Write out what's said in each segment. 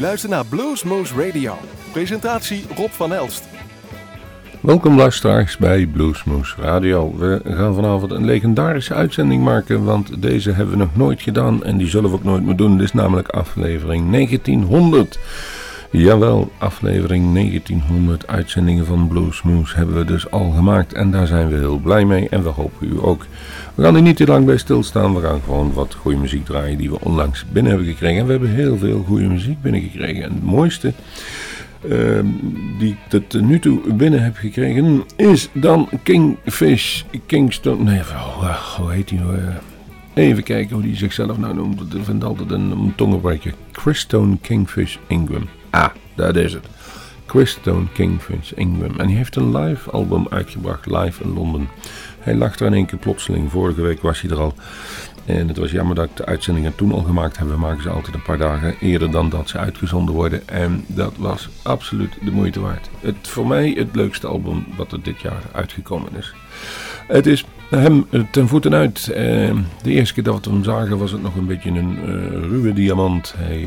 luistert naar Bluesmoose Radio. Presentatie Rob van Elst. Welkom luisteraars bij Bluesmoose Radio. We gaan vanavond een legendarische uitzending maken, want deze hebben we nog nooit gedaan en die zullen we ook nooit meer doen. Dit is namelijk aflevering 1900. Jawel, aflevering 1900 uitzendingen van Bluesmoose hebben we dus al gemaakt en daar zijn we heel blij mee en we hopen u ook. We gaan er niet te lang bij stilstaan, we gaan gewoon wat goede muziek draaien die we onlangs binnen hebben gekregen. En we hebben heel veel goede muziek binnengekregen en het mooiste... Uh, die ik tot nu toe binnen heb gekregen, is dan Kingfish Kingston. Nee, oh, hoe heet die? Uh, even kijken hoe die zichzelf nou noemt. Ik vind altijd een, een tongenbreker. Christone Kingfish Ingram. Ah, dat is het. Christone Kingfish Ingram. En hij heeft een live album uitgebracht, live in Londen. Hij lag er in één keer plotseling. Vorige week was hij er al. En het was jammer dat ik de uitzendingen toen al gemaakt heb. We maken ze altijd een paar dagen eerder dan dat ze uitgezonden worden. En dat was absoluut de moeite waard. Het, voor mij het leukste album wat er dit jaar uitgekomen is. Het is hem ten voeten uit. Eh, de eerste keer dat we hem zagen was het nog een beetje een uh, ruwe diamant. Hij,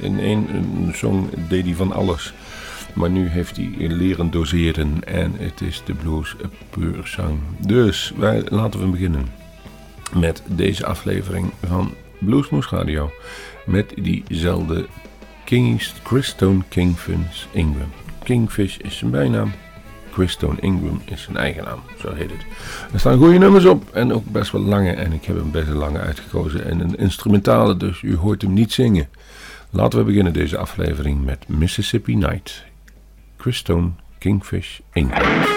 in één song deed hij van alles. Maar nu heeft hij leren doseren en het is de blues puur zang. Dus wij, laten we beginnen met deze aflevering van Bluesmoes Radio. Met diezelfde King's Christone Kingfish Ingram. Kingfish is zijn bijnaam. Christone Ingram is zijn eigen naam, zo heet het. Er staan goede nummers op en ook best wel lange. En ik heb hem best wel lange uitgekozen. En een instrumentale, dus u hoort hem niet zingen. Laten we beginnen deze aflevering met Mississippi Night. Christone Kingfish Ingram.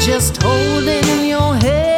Just holding your hand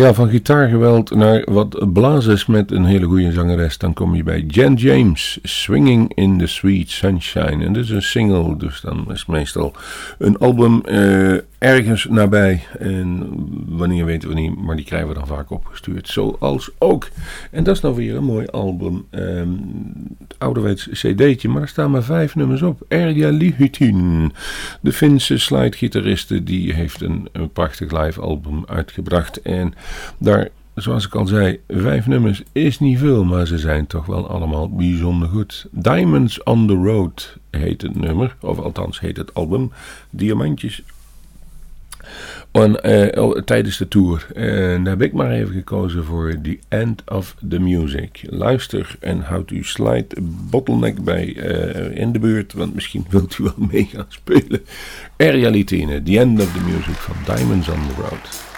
Ja, van gitaargeweld naar wat blazers met een hele goede zangeres. Dan kom je bij Jan James, Swinging in the Sweet Sunshine. En dat is een single, dus dan is meestal een album uh, ergens nabij. En wanneer weten we niet, maar die krijgen we dan vaak opgestuurd. Zoals ook. En dat is nou weer een mooi album. Um, ouderwets cd'tje, maar er staan maar vijf nummers op. Erja Lihutin, de Finse slidegitariste, die heeft een, een prachtig live album uitgebracht. En daar zoals ik al zei, vijf nummers is niet veel, maar ze zijn toch wel allemaal bijzonder goed. Diamonds on the Road heet het nummer, of althans heet het album. Diamantjes en, uh, tijdens de tour. En daar heb ik maar even gekozen voor The End of the Music. Luister en houd uw slide bottleneck bij uh, in de buurt, want misschien wilt u wel mee gaan spelen. Realitine, The End of the Music van Diamonds on the Road.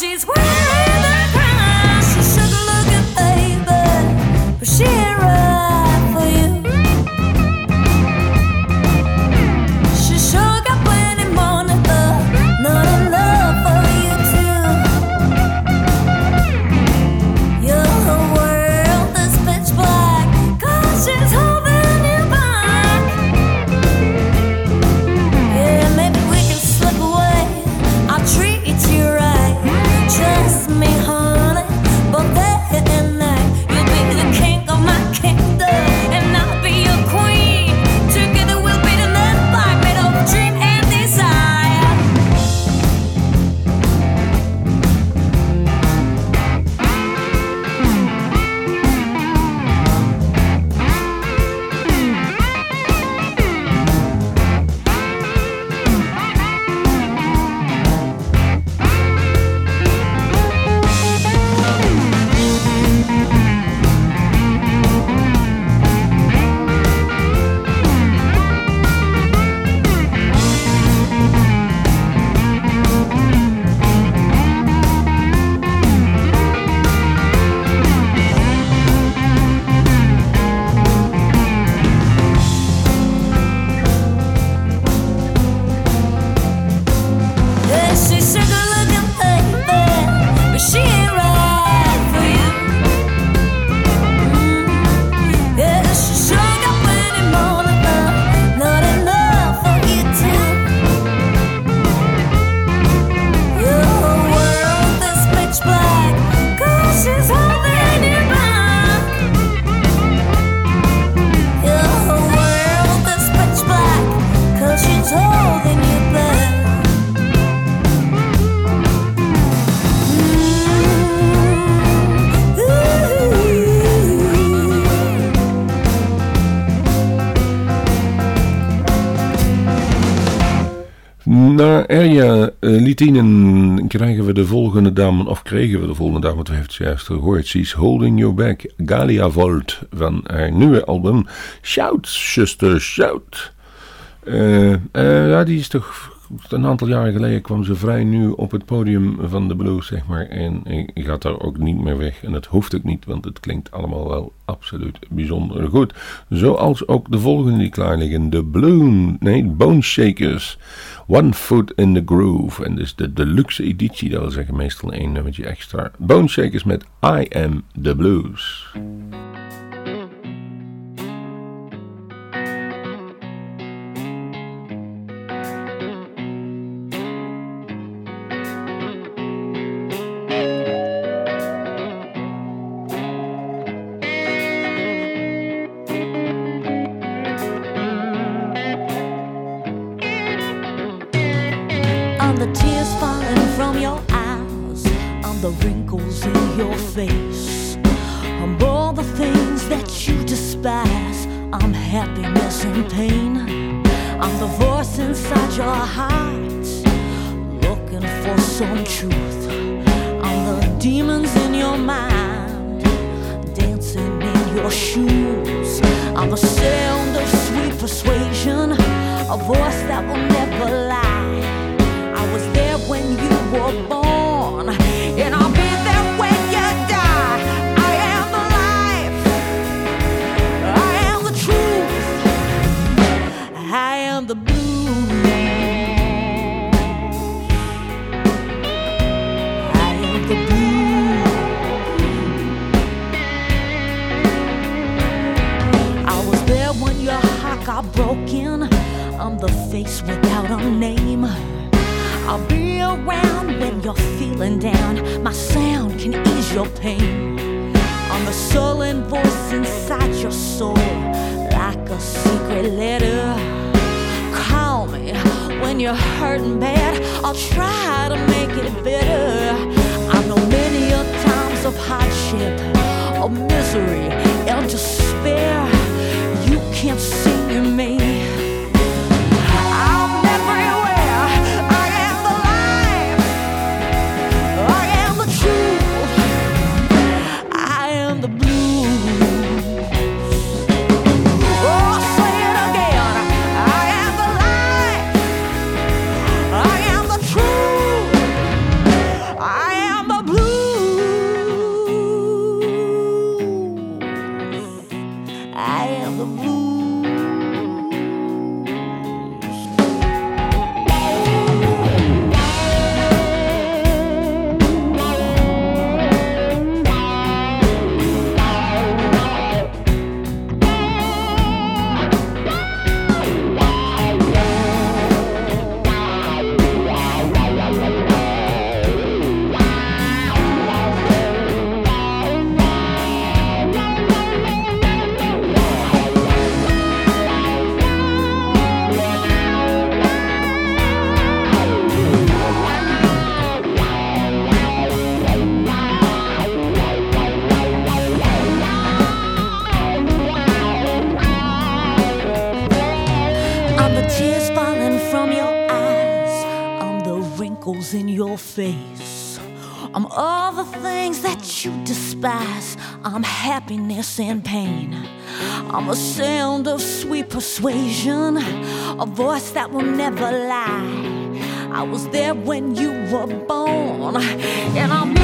She's krijgen we de volgende dame, of kregen we de volgende dame, want we hebben het juist gehoord. She's Holding You Back, Galia Volt, van haar nieuwe album Shout, Sister Shout. Eh, eh, ja, die is toch een aantal jaren geleden kwam ze vrij nieuw op het podium van de blues, zeg maar. En gaat daar ook niet meer weg. En dat hoeft ook niet, want het klinkt allemaal wel absoluut bijzonder goed. Zoals ook de volgende die klaar liggen. De Bloom, nee, Bone Shakers. One Foot in the Groove. En dus de deluxe editie, dat wil zeggen meestal één nummertje extra. Bone Shakers met I Am The Blues. I'm happiness and pain. I'm the voice inside your heart, looking for some truth. I'm the demons in your mind, dancing in your shoes. I'm the sound of sweet persuasion, a voice that will never lie. I was there when you were born, and I'll got broken. I'm the face without a name. I'll be around when you're feeling down. My sound can ease your pain. I'm the sullen voice inside your soul, like a secret letter. Call me when you're hurting bad. I'll try to make it better. I know many a times of hardship, of misery, and despair. Can't see me. A sound of sweet persuasion, a voice that will never lie. I was there when you were born, and I'll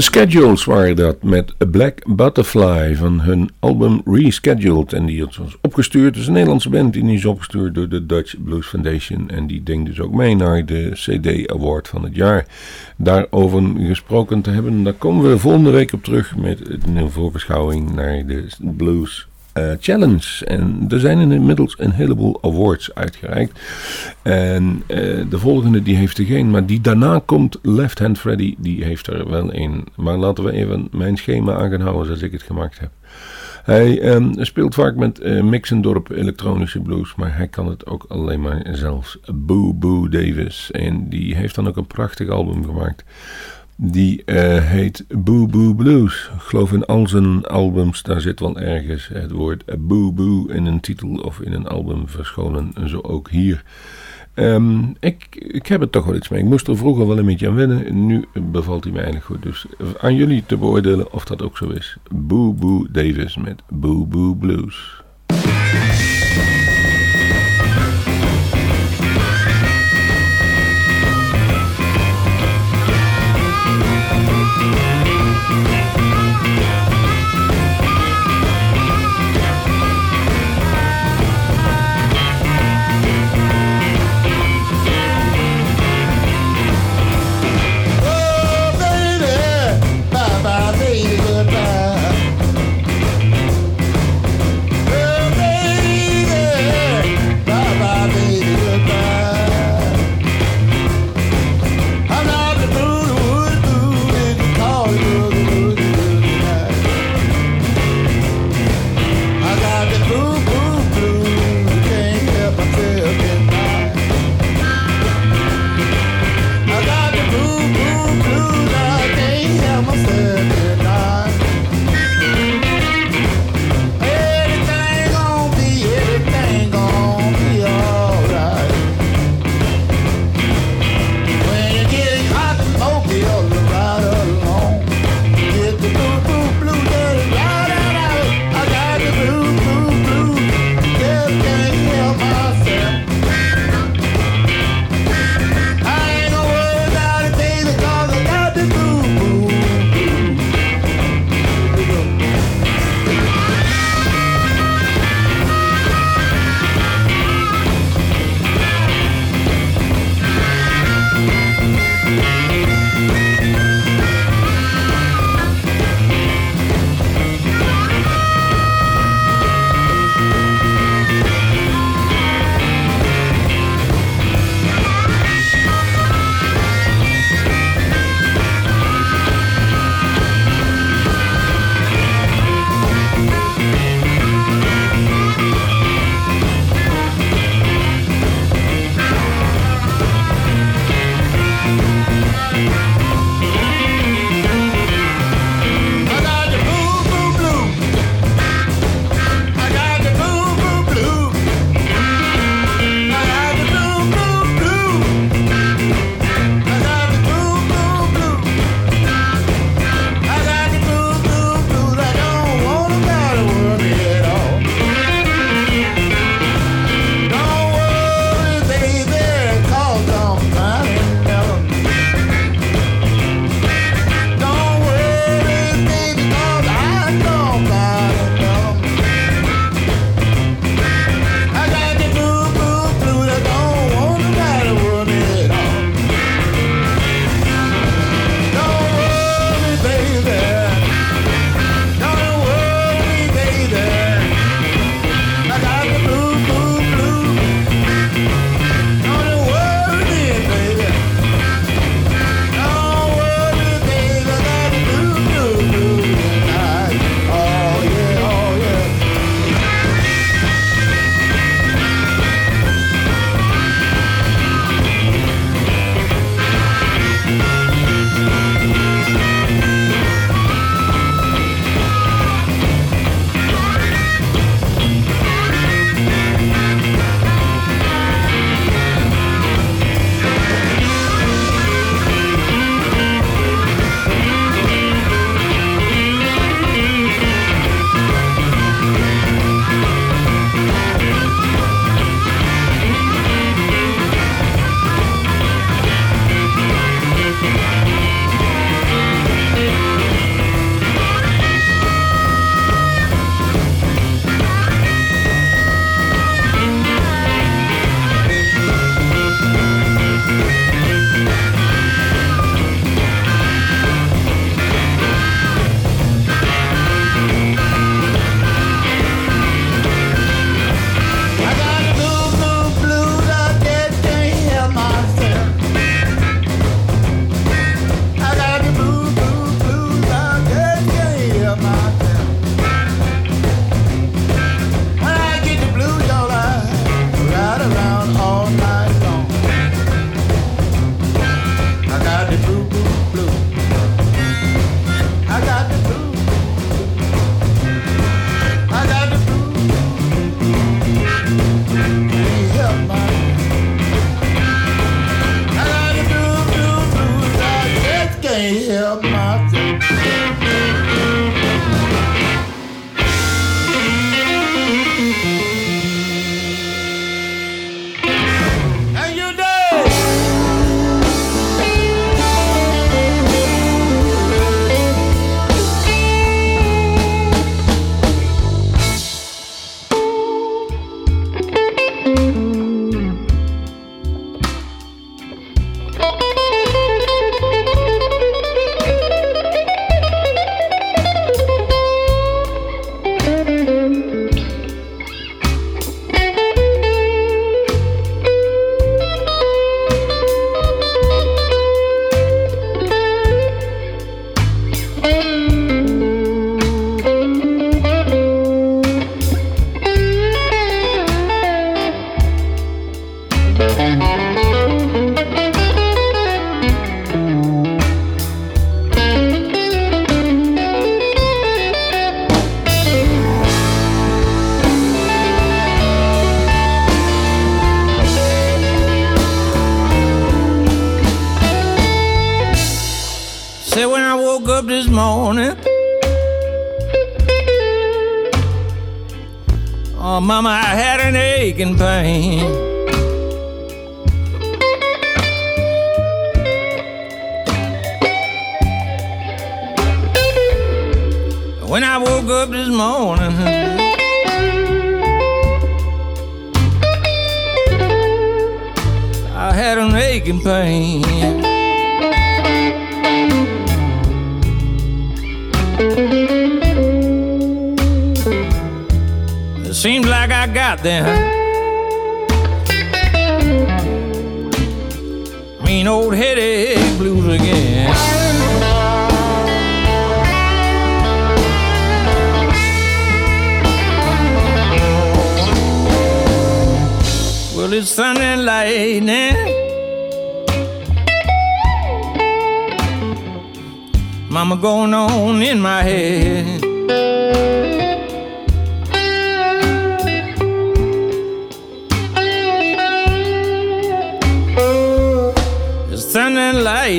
De schedules waren dat met A Black Butterfly van hun album Rescheduled. En die was opgestuurd, dus een Nederlandse band die is opgestuurd door de Dutch Blues Foundation. En die denkt dus ook mee naar de CD Award van het jaar. Daarover gesproken te hebben, daar komen we volgende week op terug met een voorbeschouwing naar de Blues uh, Challenge. En er zijn inmiddels een heleboel awards uitgereikt. En uh, de volgende die heeft er geen, maar die daarna komt Left Hand Freddy, die heeft er wel een. Maar laten we even mijn schema aan gaan houden zoals ik het gemaakt heb. Hij um, speelt vaak met uh, Mixendorp elektronische blues, maar hij kan het ook alleen maar zelfs. Boo Boo Davis. En die heeft dan ook een prachtig album gemaakt. Die uh, heet Boo Boo Blues. Ik geloof in al zijn albums, daar zit wel ergens het woord Boo Boo in een titel of in een album verscholen. En zo ook hier. Um, ik, ik heb er toch wel iets mee. Ik moest er vroeger wel een beetje aan wennen. Nu bevalt hij mij eigenlijk goed. Dus aan jullie te beoordelen of dat ook zo is. Boo Boo Davis met Boo Boo Blues.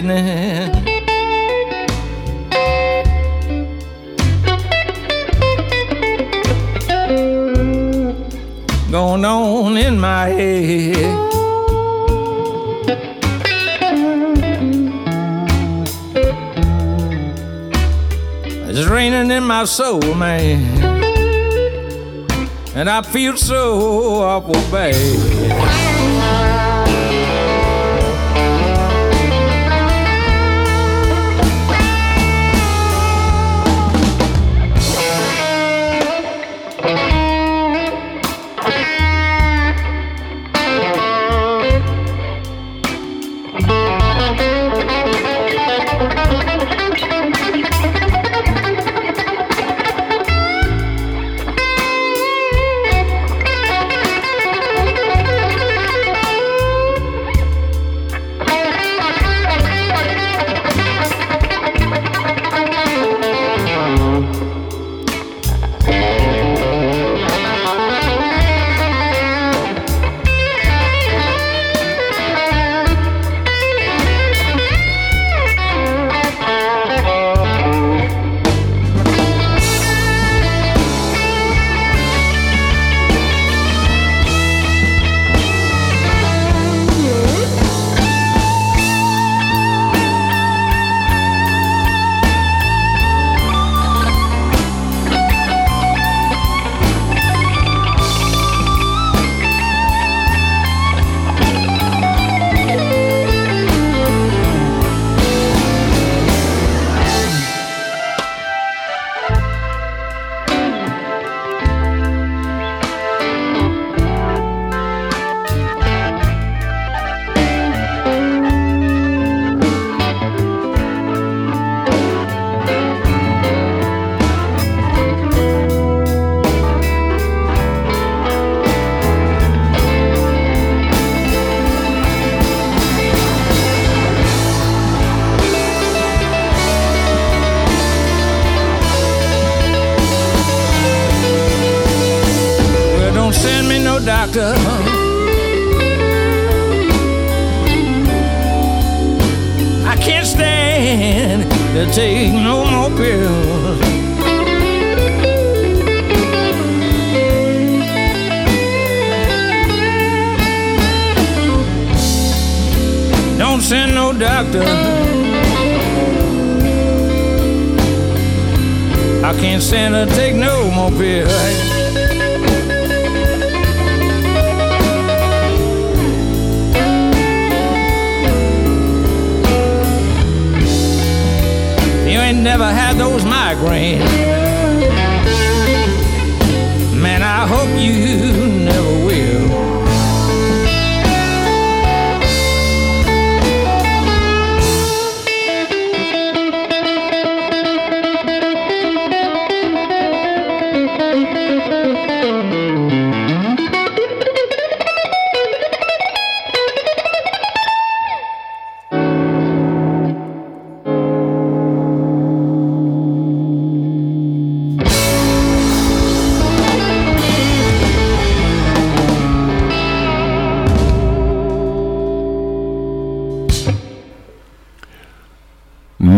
waiting. Going on in my head. It's raining in my soul, man. And I feel so awful bad.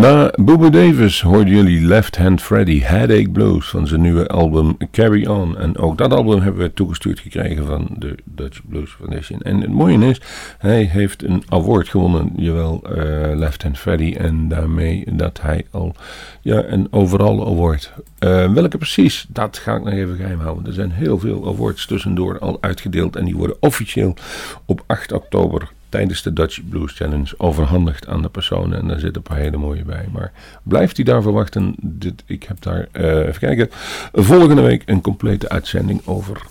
Na Booba Davis hoorden jullie Left Hand Freddy Headache Blues van zijn nieuwe album Carry On. En ook dat album hebben we toegestuurd gekregen van de Dutch Blues Foundation. En het mooie is, hij heeft een award gewonnen, jawel, uh, Left Hand Freddy. En daarmee dat hij al ja, een overal award. Uh, welke precies, dat ga ik nog even geheim houden. Er zijn heel veel awards tussendoor al uitgedeeld en die worden officieel op 8 oktober tijdens de Dutch Blues Challenge overhandigd aan de personen. En daar zitten een paar hele mooie bij. Maar blijft u daarvoor wachten? Dit, ik heb daar, uh, even kijken, volgende week een complete uitzending over.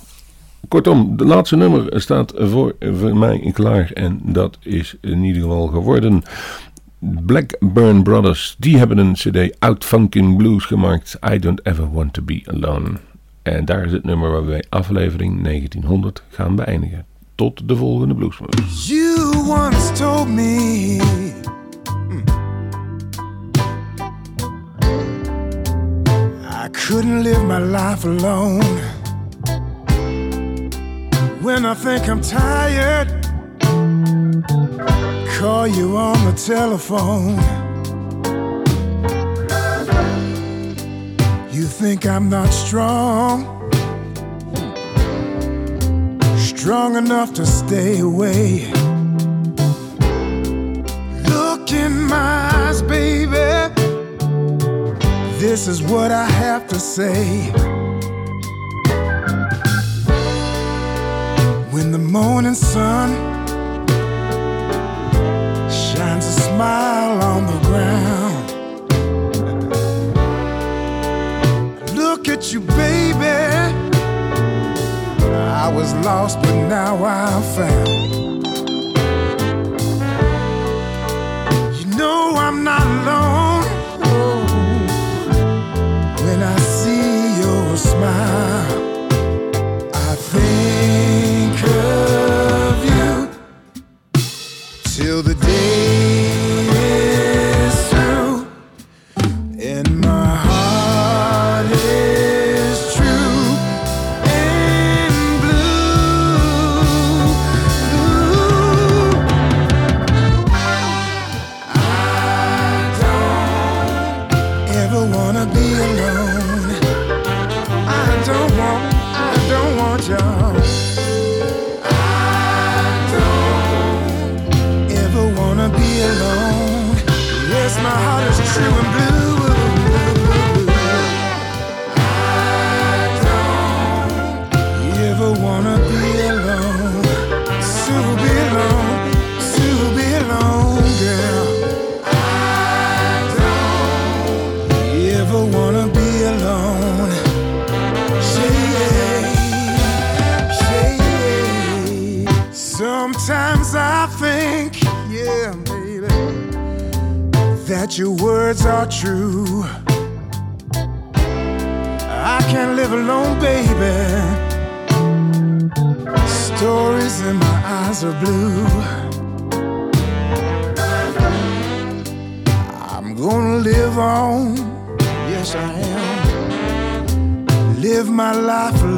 Kortom, de laatste nummer staat voor, voor mij klaar. En dat is in ieder geval geworden. Blackburn Brothers, die hebben een cd Out Funkin' Blues gemaakt. I Don't Ever Want To Be Alone. En daar is het nummer waar wij aflevering 1900 gaan beëindigen. Tot de volgende Bluesmoes. You once told me hmm, I couldn't live my life alone. When I think I'm tired, call you on the telephone. You think I'm not strong strong enough to stay away. Look in my eyes, baby. This is what I have to say. When the morning sun lost, but now I'm found.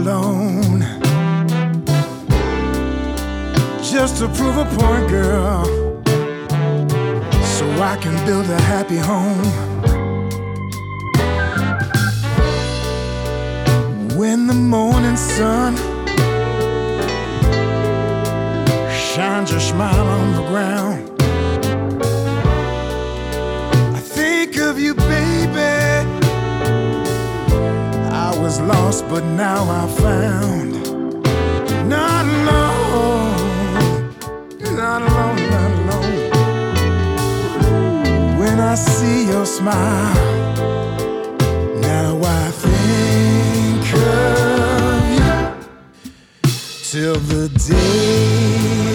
Alone. Just to prove a point, girl so I can build a happy home. When the morning sun shines a smile on the ground, I think of you, baby. Was lost, but now I found. Not alone, not alone, not alone when I see your smile. Now I think of you till the day.